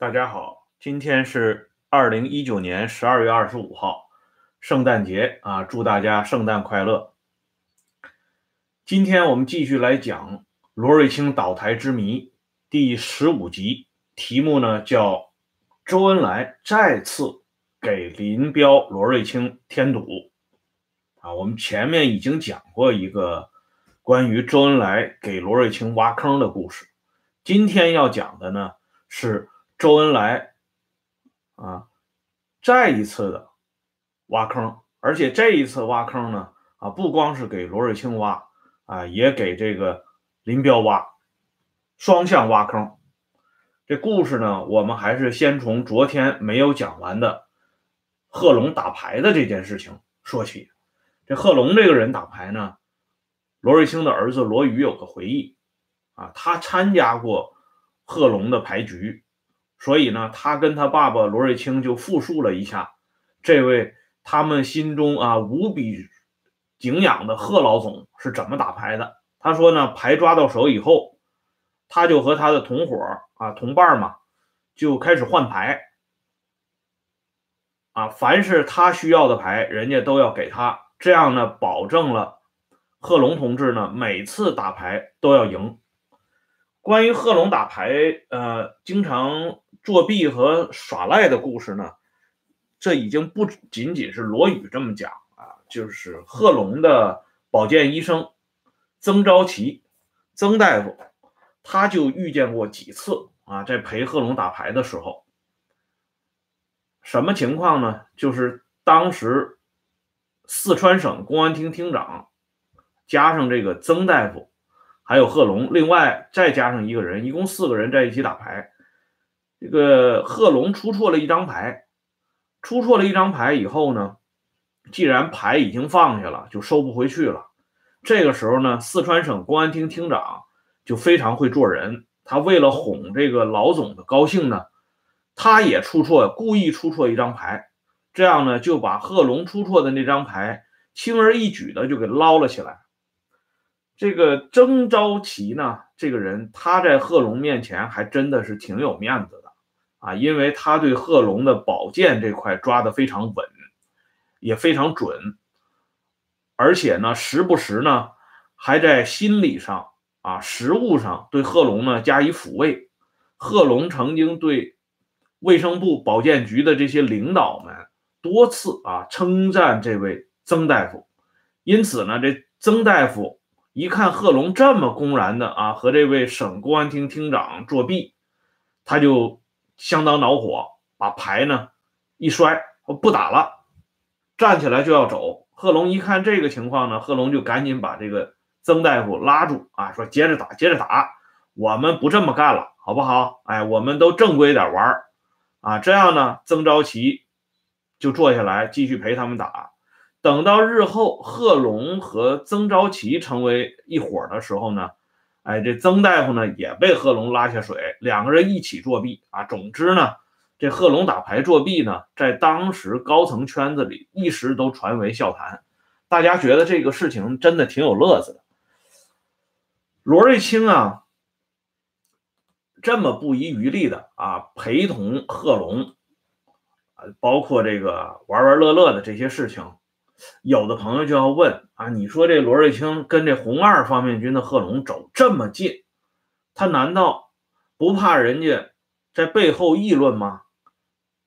大家好，今天是二零一九年十二月二十五号，圣诞节啊，祝大家圣诞快乐。今天我们继续来讲罗瑞卿倒台之谜第十五集，题目呢叫周恩来再次给林彪、罗瑞卿添堵。啊，我们前面已经讲过一个关于周恩来给罗瑞卿挖坑的故事，今天要讲的呢是。周恩来啊，再一次的挖坑，而且这一次挖坑呢，啊，不光是给罗瑞卿挖啊，也给这个林彪挖，双向挖坑。这故事呢，我们还是先从昨天没有讲完的贺龙打牌的这件事情说起。这贺龙这个人打牌呢，罗瑞卿的儿子罗宇有个回忆啊，他参加过贺龙的牌局。所以呢，他跟他爸爸罗瑞卿就复述了一下这位他们心中啊无比敬仰的贺老总是怎么打牌的。他说呢，牌抓到手以后，他就和他的同伙啊同伴嘛就开始换牌啊，凡是他需要的牌，人家都要给他，这样呢，保证了贺龙同志呢每次打牌都要赢。关于贺龙打牌，呃，经常。作弊和耍赖的故事呢？这已经不仅仅是罗宇这么讲啊，就是贺龙的保健医生曾昭奇，曾大夫，他就遇见过几次啊，在陪贺龙打牌的时候，什么情况呢？就是当时四川省公安厅厅长加上这个曾大夫，还有贺龙，另外再加上一个人，一共四个人在一起打牌。这个贺龙出错了一张牌，出错了一张牌以后呢，既然牌已经放下了，就收不回去了。这个时候呢，四川省公安厅厅长就非常会做人，他为了哄这个老总的高兴呢，他也出错，故意出错一张牌，这样呢就把贺龙出错的那张牌轻而易举的就给捞了起来。这个曾昭奇呢，这个人他在贺龙面前还真的是挺有面子的。啊，因为他对贺龙的保健这块抓得非常稳，也非常准，而且呢，时不时呢，还在心理上啊、实物上对贺龙呢加以抚慰。贺龙曾经对卫生部保健局的这些领导们多次啊称赞这位曾大夫，因此呢，这曾大夫一看贺龙这么公然的啊和这位省公安厅厅长作弊，他就。相当恼火，把牌呢一摔，不打了，站起来就要走。贺龙一看这个情况呢，贺龙就赶紧把这个曾大夫拉住啊，说接着打，接着打，我们不这么干了，好不好？哎，我们都正规点玩啊。这样呢，曾昭奇就坐下来继续陪他们打。等到日后贺龙和曾昭奇成为一伙的时候呢。哎，这曾大夫呢也被贺龙拉下水，两个人一起作弊啊。总之呢，这贺龙打牌作弊呢，在当时高层圈子里一时都传为笑谈，大家觉得这个事情真的挺有乐子的。罗瑞卿啊，这么不遗余力的啊陪同贺龙，啊，包括这个玩玩乐乐的这些事情。有的朋友就要问啊，你说这罗瑞卿跟这红二方面军的贺龙走这么近，他难道不怕人家在背后议论吗？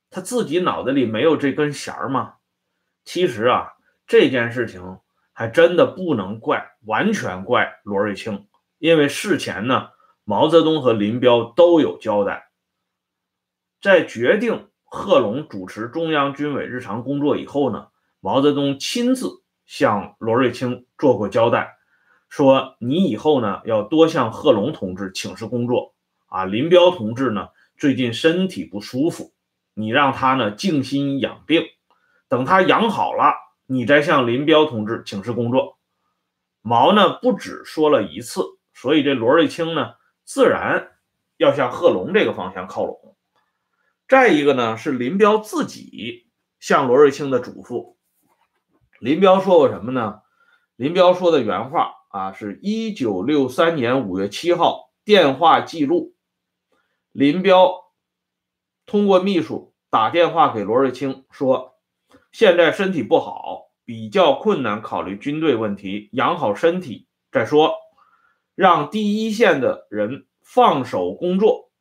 他自己脑袋里没有这根弦儿吗？其实啊，这件事情还真的不能怪，完全怪罗瑞卿，因为事前呢，毛泽东和林彪都有交代，在决定贺龙主持中央军委日常工作以后呢。毛泽东亲自向罗瑞卿做过交代，说你以后呢要多向贺龙同志请示工作啊。林彪同志呢最近身体不舒服，你让他呢静心养病，等他养好了，你再向林彪同志请示工作。毛呢不止说了一次，所以这罗瑞卿呢自然要向贺龙这个方向靠拢。再一个呢是林彪自己向罗瑞卿的嘱咐。林彪说过什么呢？林彪说的原话啊，是一九六三年五月七号电话记录。林彪通过秘书打电话给罗瑞卿说，现在身体不好，比较困难，考虑军队问题，养好身体再说，让第一线的人放手工作，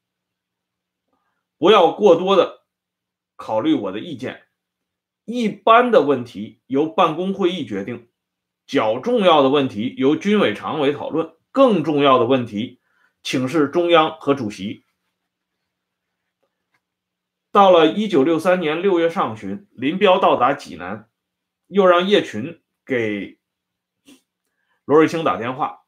不要过多的考虑我的意见。一般的问题由办公会议决定，较重要的问题由军委常委讨论，更重要的问题请示中央和主席。到了一九六三年六月上旬，林彪到达济南，又让叶群给罗瑞卿打电话，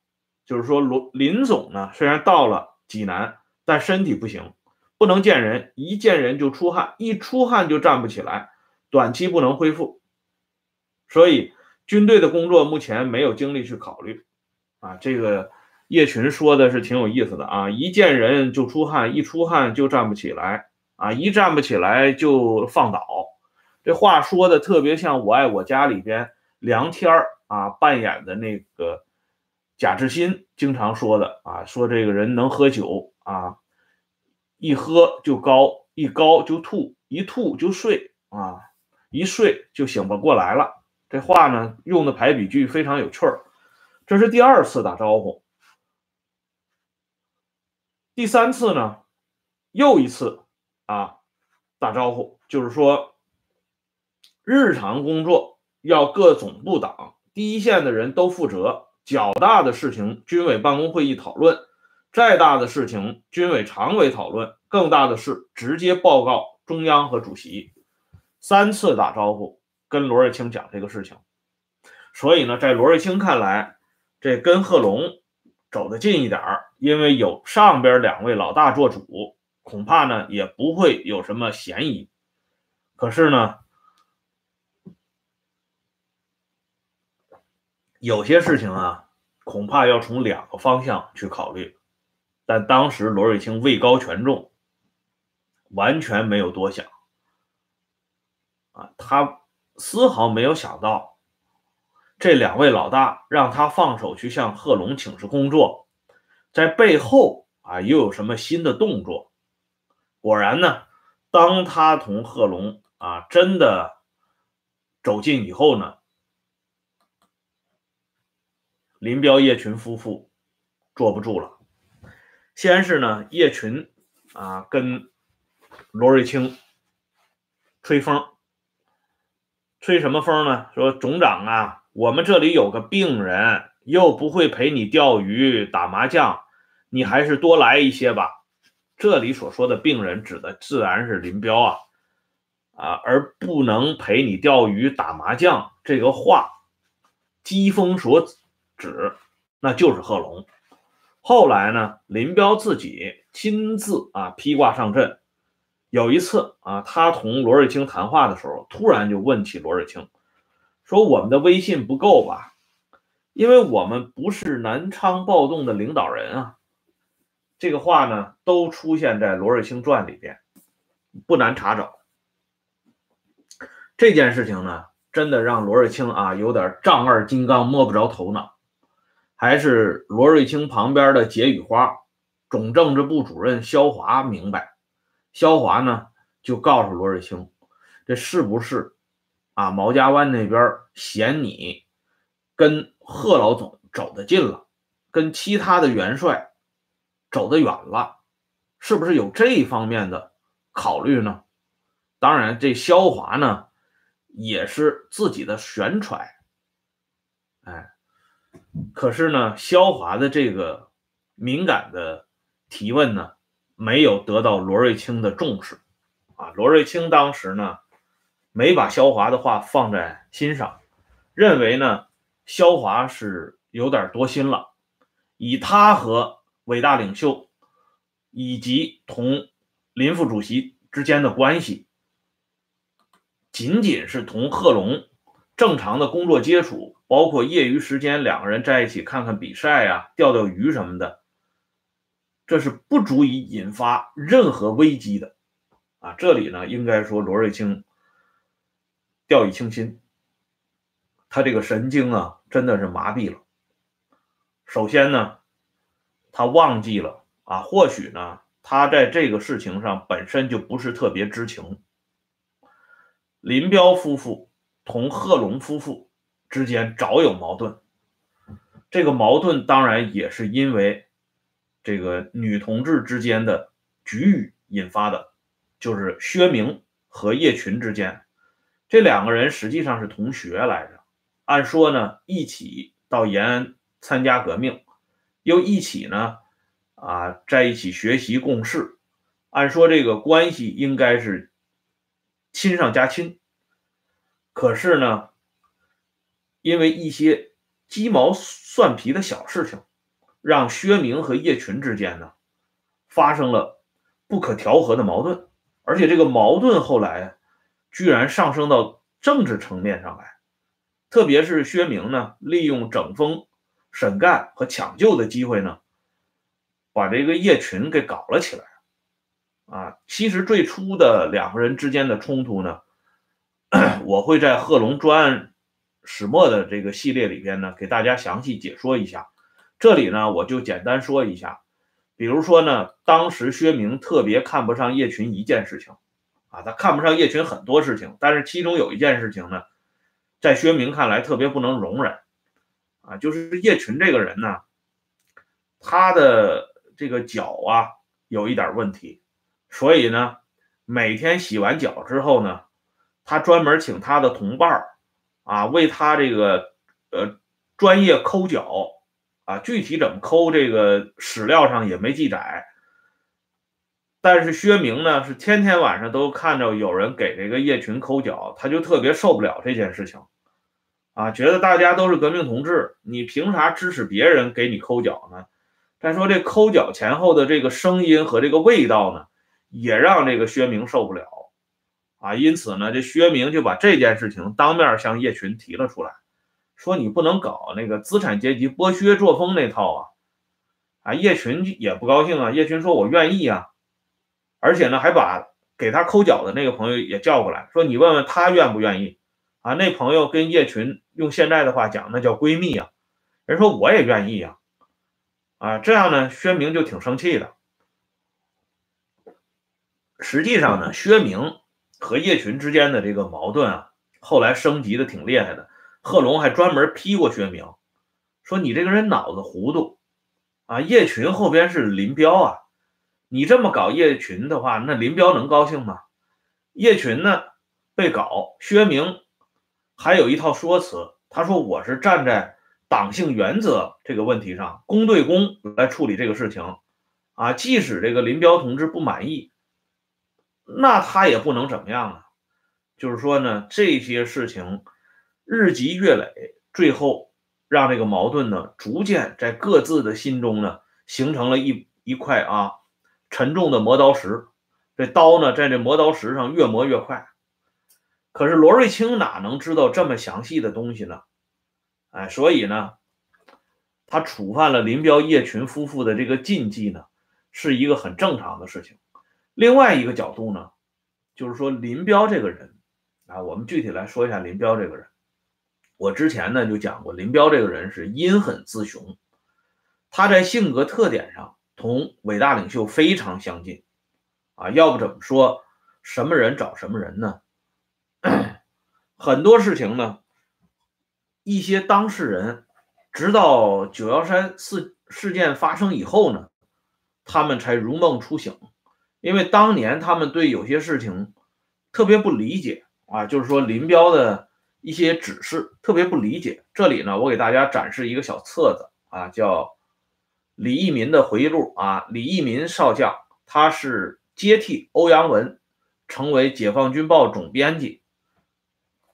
就是说罗林总呢虽然到了济南，但身体不行，不能见人，一见人就出汗，一出汗就站不起来。短期不能恢复，所以军队的工作目前没有精力去考虑。啊，这个叶群说的是挺有意思的啊，一见人就出汗，一出汗就站不起来，啊，一站不起来就放倒。这话说的特别像《我爱我家》里边梁天儿啊扮演的那个贾志新经常说的啊，说这个人能喝酒啊，一喝就高，一高就吐，一吐就睡啊。一睡就醒不过来了，这话呢用的排比句非常有趣儿。这是第二次打招呼，第三次呢，又一次啊打招呼，就是说日常工作要各总部党第一线的人都负责，较大的事情军委办公会议讨论，再大的事情军委常委讨论，更大的事直接报告中央和主席。三次打招呼，跟罗瑞卿讲这个事情，所以呢，在罗瑞卿看来，这跟贺龙走得近一点儿，因为有上边两位老大做主，恐怕呢也不会有什么嫌疑。可是呢，有些事情啊，恐怕要从两个方向去考虑。但当时罗瑞卿位高权重，完全没有多想。啊，他丝毫没有想到，这两位老大让他放手去向贺龙请示工作，在背后啊又有什么新的动作？果然呢，当他同贺龙啊真的走近以后呢，林彪叶群夫妇坐不住了。先是呢，叶群啊跟罗瑞卿吹风。吹什么风呢？说总长啊，我们这里有个病人，又不会陪你钓鱼、打麻将，你还是多来一些吧。这里所说的病人，指的自然是林彪啊，啊，而不能陪你钓鱼、打麻将这个话，机锋所指，那就是贺龙。后来呢，林彪自己亲自啊披挂上阵。有一次啊，他同罗瑞卿谈话的时候，突然就问起罗瑞卿，说：“我们的威信不够吧？因为我们不是南昌暴动的领导人啊。”这个话呢，都出现在《罗瑞卿传》里边，不难查找。这件事情呢，真的让罗瑞卿啊有点丈二金刚摸不着头脑。还是罗瑞卿旁边的解语花总政治部主任肖华明白。萧华呢，就告诉罗瑞卿，这是不是啊？毛家湾那边嫌你跟贺老总走得近了，跟其他的元帅走得远了，是不是有这一方面的考虑呢？当然，这萧华呢，也是自己的玄揣。哎，可是呢，萧华的这个敏感的提问呢？没有得到罗瑞卿的重视，啊，罗瑞卿当时呢，没把萧华的话放在心上，认为呢，萧华是有点多心了，以他和伟大领袖以及同林副主席之间的关系，仅仅是同贺龙正常的工作接触，包括业余时间两个人在一起看看比赛呀、钓钓鱼什么的。这是不足以引发任何危机的，啊，这里呢应该说罗瑞卿掉以轻心，他这个神经啊真的是麻痹了。首先呢，他忘记了啊，或许呢他在这个事情上本身就不是特别知情。林彪夫妇同贺龙夫妇之间早有矛盾，这个矛盾当然也是因为这个女同志之间的局域引发的，就是薛明和叶群之间，这两个人实际上是同学来着，按说呢一起到延安参加革命，又一起呢啊在一起学习共事，按说这个关系应该是亲上加亲。可是呢，因为一些鸡毛蒜皮的小事情，让薛明和叶群之间呢发生了不可调和的矛盾，而且这个矛盾后来居然上升到政治层面上来。特别是薛明呢，利用整风审干和抢救的机会呢，把这个叶群给搞了起来。啊，其实最初的两个人之间的冲突呢。我会在贺龙专案始末的这个系列里边呢，给大家详细解说一下。这里呢，我就简单说一下。比如说呢，当时薛明特别看不上叶群一件事情，啊，他看不上叶群很多事情，但是其中有一件事情呢，在薛明看来特别不能容忍，啊，就是叶群这个人呢，他的这个脚啊有一点问题，所以呢，每天洗完脚之后呢。他专门请他的同伴啊，为他这个呃专业抠脚啊，具体怎么抠，这个史料上也没记载。但是薛明呢，是天天晚上都看着有人给这个叶群抠脚，他就特别受不了这件事情啊，觉得大家都是革命同志，你凭啥支持别人给你抠脚呢？再说这抠脚前后的这个声音和这个味道呢，也让这个薛明受不了。啊，因此呢，这薛明就把这件事情当面向叶群提了出来，说你不能搞那个资产阶级剥削作风那套啊！啊，叶群也不高兴啊。叶群说：“我愿意啊，而且呢，还把给他抠脚的那个朋友也叫过来，说你问问他愿不愿意。”啊，那朋友跟叶群用现在的话讲，那叫闺蜜啊。人说我也愿意呀。啊，这样呢，薛明就挺生气的。实际上呢，薛明。和叶群之间的这个矛盾啊，后来升级的挺厉害的。贺龙还专门批过薛明，说你这个人脑子糊涂啊！叶群后边是林彪啊，你这么搞叶群的话，那林彪能高兴吗？叶群呢被搞，薛明还有一套说辞，他说我是站在党性原则这个问题上，公对公来处理这个事情啊，即使这个林彪同志不满意。那他也不能怎么样啊，就是说呢，这些事情日积月累，最后让这个矛盾呢，逐渐在各自的心中呢，形成了一一块啊沉重的磨刀石。这刀呢，在这磨刀石上越磨越快。可是罗瑞卿哪能知道这么详细的东西呢？哎，所以呢，他触犯了林彪叶群夫妇的这个禁忌呢，是一个很正常的事情。另外一个角度呢，就是说林彪这个人啊，我们具体来说一下林彪这个人。我之前呢就讲过，林彪这个人是阴狠自雄，他在性格特点上同伟大领袖非常相近啊。要不怎么说什么人找什么人呢？很多事情呢，一些当事人直到九幺三事事件发生以后呢，他们才如梦初醒。因为当年他们对有些事情特别不理解啊，就是说林彪的一些指示特别不理解。这里呢，我给大家展示一个小册子啊，叫李义民的回忆录啊。李义民少将，他是接替欧阳文成为解放军报总编辑。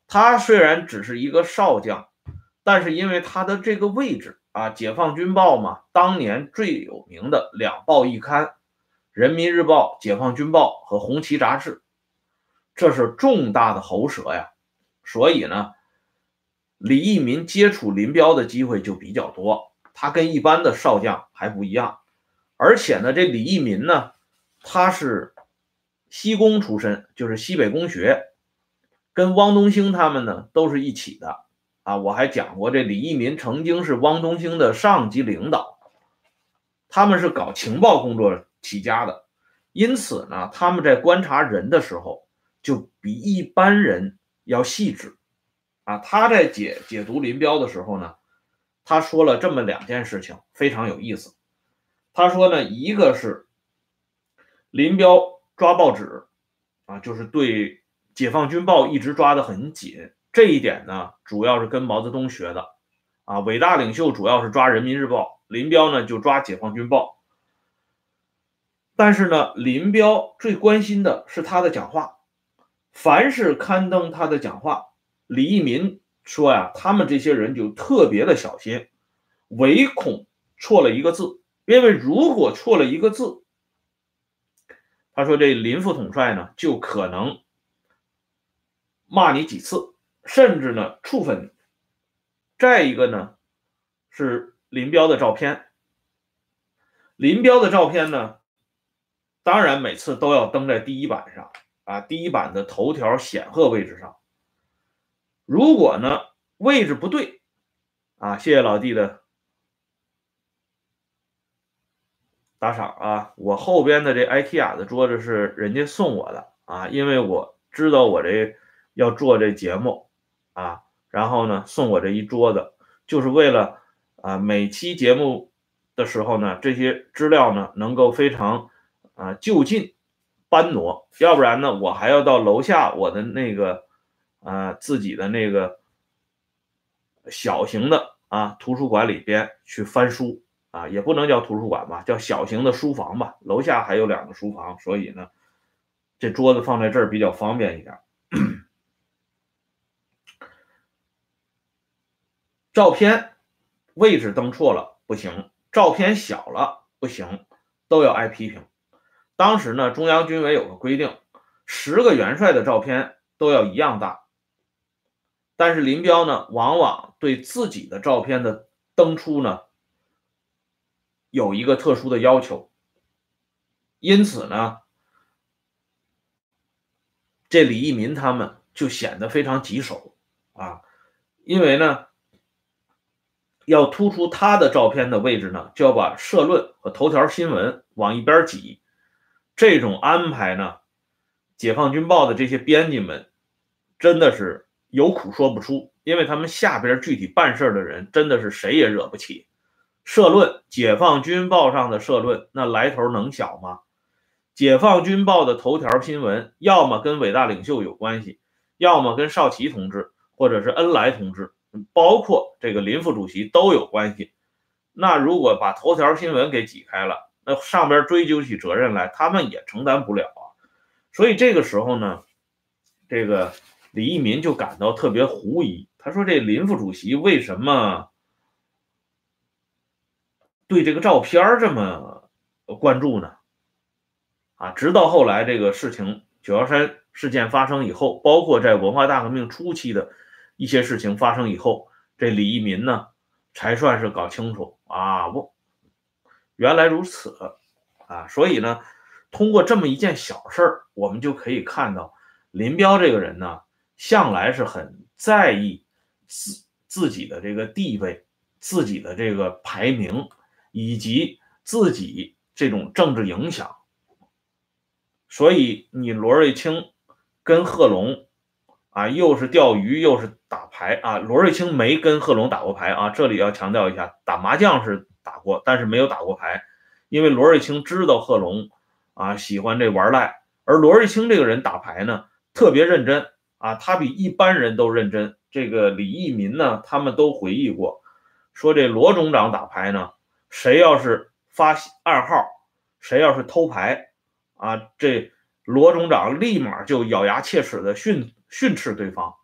他虽然只是一个少将，但是因为他的这个位置啊，解放军报嘛，当年最有名的两报一刊。人民日报、解放军报和红旗杂志，这是重大的喉舌呀。所以呢，李义民接触林彪的机会就比较多。他跟一般的少将还不一样，而且呢，这李义民呢，他是西工出身，就是西北工学，跟汪东兴他们呢都是一起的啊。我还讲过，这李义民曾经是汪东兴的上级领导，他们是搞情报工作。起家的，因此呢，他们在观察人的时候就比一般人要细致啊。他在解解读林彪的时候呢，他说了这么两件事情，非常有意思。他说呢，一个是林彪抓报纸啊，就是对解放军报一直抓得很紧，这一点呢，主要是跟毛泽东学的啊。伟大领袖主要是抓人民日报，林彪呢就抓解放军报。但是呢，林彪最关心的是他的讲话，凡是刊登他的讲话，李义民说呀，他们这些人就特别的小心，唯恐错了一个字，因为如果错了一个字，他说这林副统帅呢就可能骂你几次，甚至呢处分你。再一个呢是林彪的照片，林彪的照片呢。当然，每次都要登在第一版上啊，第一版的头条显赫位置上。如果呢位置不对啊，谢谢老弟的打赏啊。我后边的这 IKEA 的桌子是人家送我的啊，因为我知道我这要做这节目啊，然后呢送我这一桌子，就是为了啊每期节目的时候呢，这些资料呢能够非常。啊，就近搬挪，要不然呢，我还要到楼下我的那个啊自己的那个小型的啊图书馆里边去翻书啊，也不能叫图书馆吧，叫小型的书房吧。楼下还有两个书房，所以呢，这桌子放在这儿比较方便一点。照片位置登错了不行，照片小了不行，都要挨批评。当时呢，中央军委有个规定，十个元帅的照片都要一样大。但是林彪呢，往往对自己的照片的登出呢，有一个特殊的要求。因此呢，这李义民他们就显得非常棘手啊，因为呢，要突出他的照片的位置呢，就要把社论和头条新闻往一边挤。这种安排呢，解放军报的这些编辑们真的是有苦说不出，因为他们下边具体办事的人真的是谁也惹不起。社论，解放军报上的社论，那来头能小吗？解放军报的头条新闻，要么跟伟大领袖有关系，要么跟少奇同志或者是恩来同志，包括这个林副主席都有关系。那如果把头条新闻给挤开了，那上边追究起责任来，他们也承担不了啊。所以这个时候呢，这个李义民就感到特别狐疑。他说：“这林副主席为什么对这个照片这么关注呢？”啊，直到后来这个事情九幺三事件发生以后，包括在文化大革命初期的一些事情发生以后，这李义民呢才算是搞清楚啊，我。原来如此，啊，所以呢，通过这么一件小事儿，我们就可以看到林彪这个人呢，向来是很在意自自己的这个地位、自己的这个排名以及自己这种政治影响。所以你罗瑞卿跟贺龙啊，又是钓鱼又是打牌啊，罗瑞卿没跟贺龙打过牌啊，这里要强调一下，打麻将是。打过，但是没有打过牌，因为罗瑞卿知道贺龙啊喜欢这玩赖，而罗瑞卿这个人打牌呢特别认真啊，他比一般人都认真。这个李义民呢，他们都回忆过，说这罗总长打牌呢，谁要是发暗号，谁要是偷牌啊，这罗总长立马就咬牙切齿的训训斥对方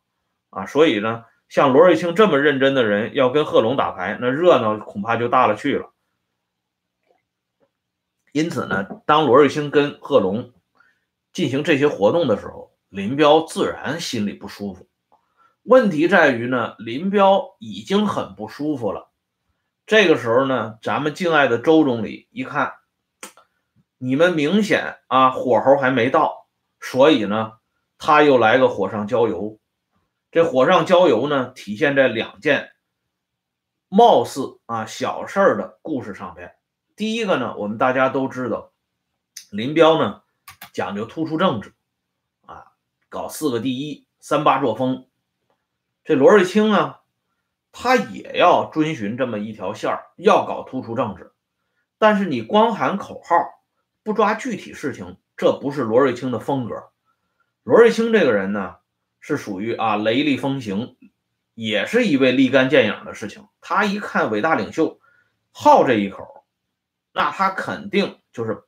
啊，所以呢。像罗瑞卿这么认真的人，要跟贺龙打牌，那热闹恐怕就大了去了。因此呢，当罗瑞卿跟贺龙进行这些活动的时候，林彪自然心里不舒服。问题在于呢，林彪已经很不舒服了。这个时候呢，咱们敬爱的周总理一看，你们明显啊火候还没到，所以呢，他又来个火上浇油。这火上浇油呢，体现在两件貌似啊小事儿的故事上边。第一个呢，我们大家都知道，林彪呢讲究突出政治，啊，搞四个第一、三八作风。这罗瑞卿呢，他也要遵循这么一条线儿，要搞突出政治。但是你光喊口号，不抓具体事情，这不是罗瑞卿的风格。罗瑞卿这个人呢，是属于啊雷厉风行，也是一位立竿见影的事情。他一看伟大领袖好这一口，那他肯定就是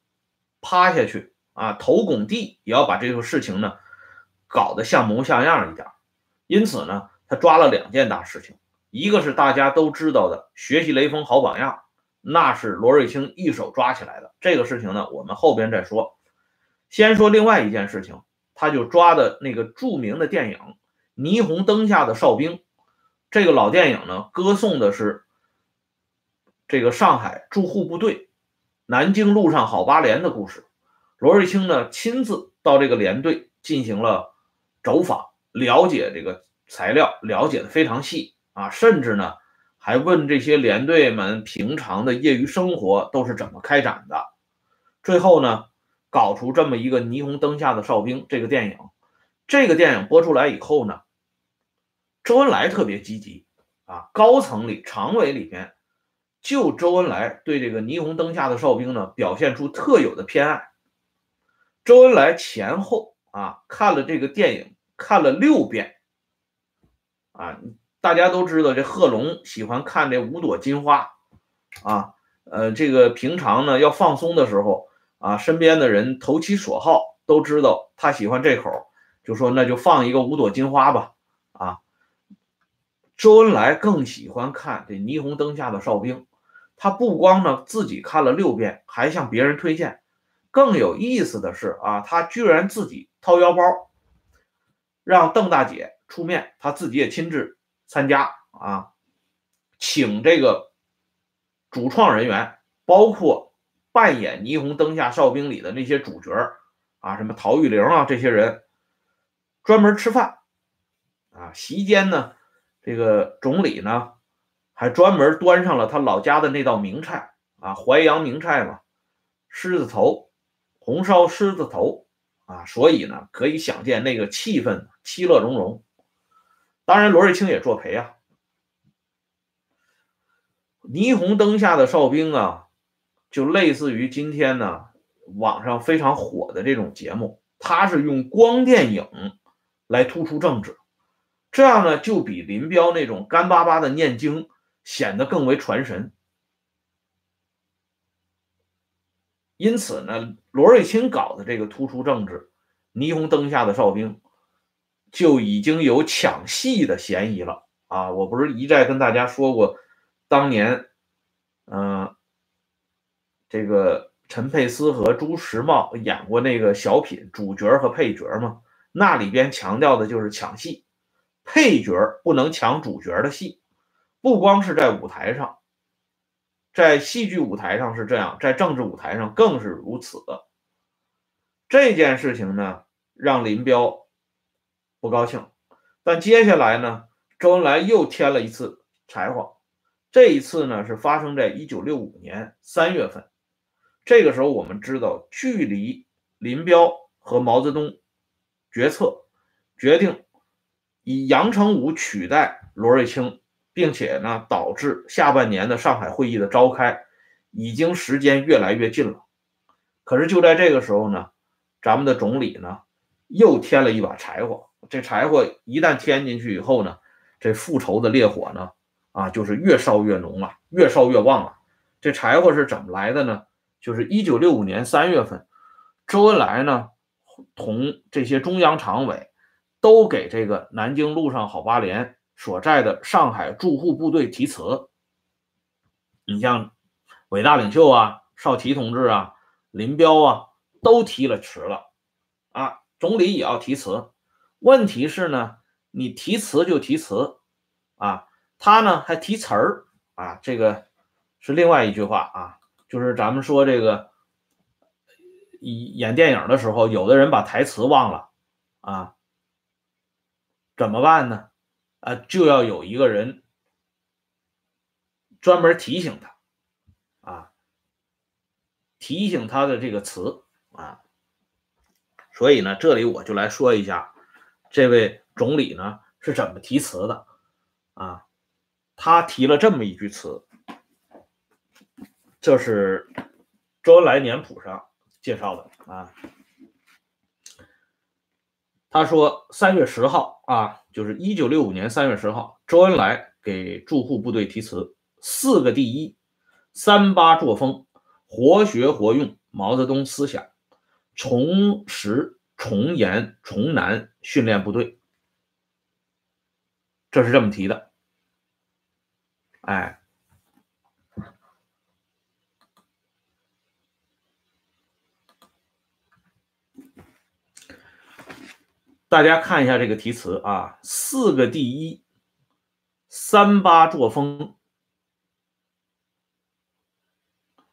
趴下去啊，头拱地也要把这个事情呢搞得像模像样一点。因此呢，他抓了两件大事情，一个是大家都知道的学习雷锋好榜样。那是罗瑞卿一手抓起来的这个事情呢，我们后边再说。先说另外一件事情，他就抓的那个著名的电影《霓虹灯下的哨兵》。这个老电影呢，歌颂的是这个上海驻沪部队南京路上好八连的故事。罗瑞卿呢，亲自到这个连队进行了走访，了解这个材料，了解的非常细啊，甚至呢。还问这些连队们平常的业余生活都是怎么开展的，最后呢，搞出这么一个霓虹灯下的哨兵这个电影。这个电影播出来以后呢，周恩来特别积极啊，高层里常委里边，就周恩来对这个霓虹灯下的哨兵呢表现出特有的偏爱。周恩来前后啊看了这个电影看了六遍啊。大家都知道，这贺龙喜欢看这五朵金花，啊，呃，这个平常呢要放松的时候啊，身边的人投其所好，都知道他喜欢这口，就说那就放一个五朵金花吧，啊，周恩来更喜欢看这霓虹灯下的哨兵，他不光呢自己看了六遍，还向别人推荐。更有意思的是啊，他居然自己掏腰包，让邓大姐出面，他自己也亲自。参加啊，请这个主创人员，包括扮演《霓虹灯下哨兵》里的那些主角啊，什么陶玉玲啊这些人，专门吃饭啊。席间呢，这个总理呢还专门端上了他老家的那道名菜啊，淮扬名菜嘛，狮子头，红烧狮子头啊。所以呢，可以想见那个气氛其乐融融。当然，罗瑞卿也作陪啊。霓虹灯下的哨兵啊，就类似于今天呢网上非常火的这种节目，它是用光电影来突出政治，这样呢就比林彪那种干巴巴的念经显得更为传神。因此呢，罗瑞卿搞的这个突出政治，霓虹灯下的哨兵。就已经有抢戏的嫌疑了啊！我不是一再跟大家说过，当年，嗯，这个陈佩斯和朱时茂演过那个小品，主角和配角吗？那里边强调的就是抢戏，配角不能抢主角的戏，不光是在舞台上，在戏剧舞台上是这样，在政治舞台上更是如此。这件事情呢，让林彪。不高兴，但接下来呢，周恩来又添了一次柴火。这一次呢，是发生在一九六五年三月份。这个时候，我们知道，距离林彪和毛泽东决策决定以杨成武取代罗瑞卿，并且呢，导致下半年的上海会议的召开，已经时间越来越近了。可是就在这个时候呢，咱们的总理呢，又添了一把柴火。这柴火一旦添进去以后呢，这复仇的烈火呢，啊，就是越烧越浓了，越烧越旺了。这柴火是怎么来的呢？就是一九六五年三月份，周恩来呢，同这些中央常委都给这个南京路上好八连所在的上海驻沪部队题词。你像伟大领袖啊，少奇同志啊，林彪啊，都提了词了，啊，总理也要提词。问题是呢，你提词就提词，啊，他呢还提词儿啊，这个是另外一句话啊，就是咱们说这个演电影的时候，有的人把台词忘了啊，怎么办呢？啊，就要有一个人专门提醒他，啊，提醒他的这个词啊。所以呢，这里我就来说一下这位总理呢是怎么提词的啊。他提了这么一句词，这是周恩来年谱上介绍的啊。他说三月十号啊，就是一九六五年三月十号，周恩来给驻沪部队题词：四个第一，三八作风，活学活用毛泽东思想，重实重严重难训练部队。这是这么提的。哎，大家看一下这个题词啊，四个第一，三八作风，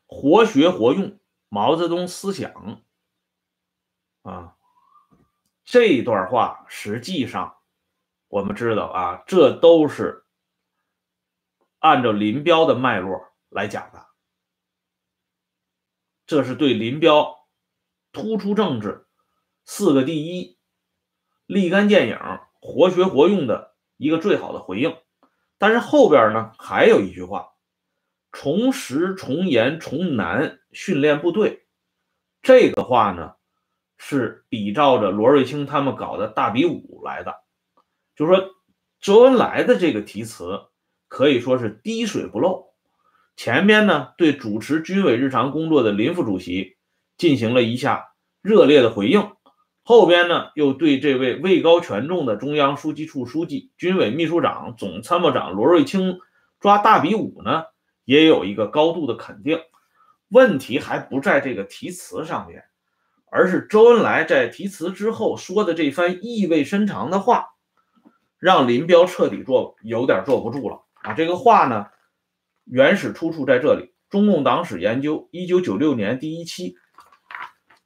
活学活用毛泽东思想啊，这段话实际上我们知道啊，这都是。按照林彪的脉络来讲的，这是对林彪突出政治、四个第一、立竿见影、活学活用的一个最好的回应。但是后边呢还有一句话：重实、重严、重难训练部队。这个话呢是比照着罗瑞卿他们搞的大比武来的，就说周恩来的这个题词。可以说是滴水不漏。前边呢，对主持军委日常工作的林副主席进行了一下热烈的回应；后边呢，又对这位位高权重的中央书记处书记、军委秘书长、总参谋长罗瑞卿抓大比武呢，也有一个高度的肯定。问题还不在这个题词上面，而是周恩来在题词之后说的这番意味深长的话，让林彪彻底坐有点坐不住了。啊，这个话呢，原始出处在这里，《中共党史研究》一九九六年第一期，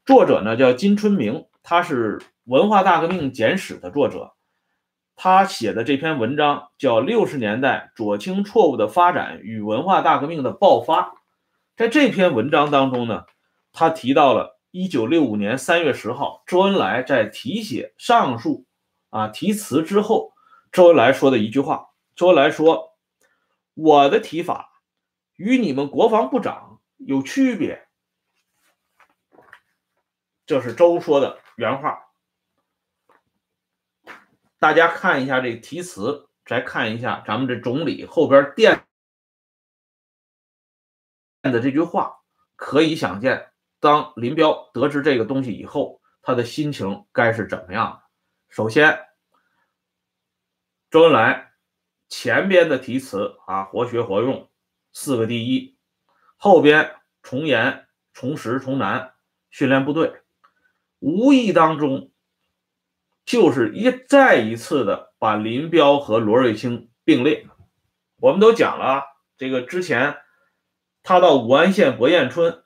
作者呢叫金春明，他是《文化大革命简史》的作者，他写的这篇文章叫《六十年代左倾错误的发展与文化大革命的爆发》。在这篇文章当中呢，他提到了一九六五年三月十号，周恩来在题写上述啊题词之后，周恩来说的一句话，周恩来说。我的提法与你们国防部长有区别，这是周说的原话。大家看一下这题词，再看一下咱们这总理后边垫的这句话，可以想见，当林彪得知这个东西以后，他的心情该是怎么样的。首先，周恩来。前边的题词啊，活学活用，四个第一；后边从严、从实、从难训练部队，无意当中就是一再一次的把林彪和罗瑞卿并列。我们都讲了，这个之前他到武安县博彦村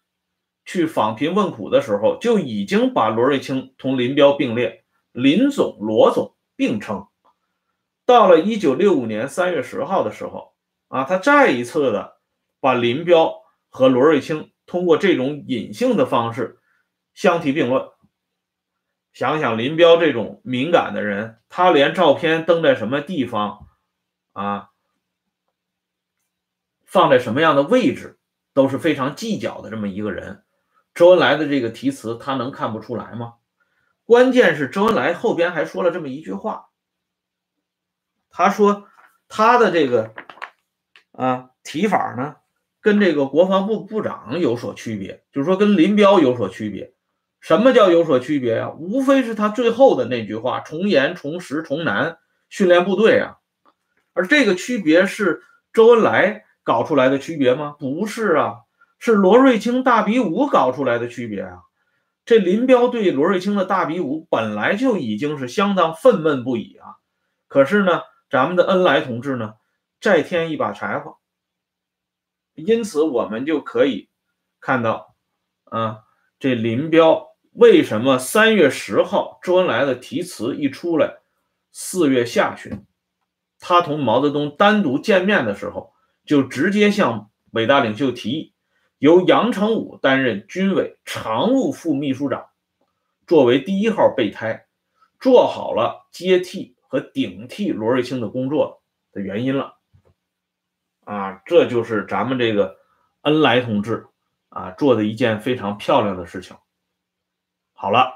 去访贫问苦的时候，就已经把罗瑞卿同林彪并列，林总、罗总并称。到了一九六五年三月十号的时候，啊，他再一次的把林彪和罗瑞卿通过这种隐性的方式相提并论。想想林彪这种敏感的人，他连照片登在什么地方，啊，放在什么样的位置都是非常计较的这么一个人。周恩来的这个题词，他能看不出来吗？关键是周恩来后边还说了这么一句话。他说，他的这个啊提法呢，跟这个国防部部长有所区别，就是说跟林彪有所区别。什么叫有所区别啊？无非是他最后的那句话：从严、从实、从难训练部队啊。而这个区别是周恩来搞出来的区别吗？不是啊，是罗瑞卿大比武搞出来的区别啊。这林彪对罗瑞卿的大比武本来就已经是相当愤懑不已啊，可是呢？咱们的恩来同志呢，再添一把柴火，因此我们就可以看到，啊，这林彪为什么三月十号周恩来的题词一出来，四月下旬，他同毛泽东单独见面的时候，就直接向伟大领袖提议，由杨成武担任军委常务副秘书长，作为第一号备胎，做好了接替和顶替罗瑞卿的工作的原因了。啊，这就是咱们这个恩来同志啊做的一件非常漂亮的事情。好了，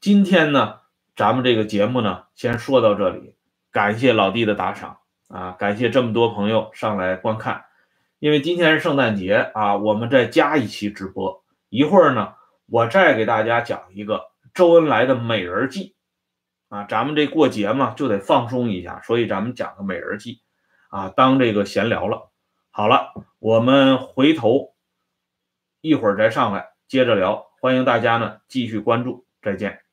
今天呢，咱们这个节目呢，先说到这里。感谢老弟的打赏啊，感谢这么多朋友上来观看。因为今天是圣诞节啊，我们再加一期直播。一会儿呢，我再给大家讲一个周恩来的美人计啊。咱们这过节嘛，就得放松一下，所以咱们讲个美人计啊，当这个闲聊了。好了，我们回头一会儿再上来接着聊。欢迎大家呢继续关注，再见。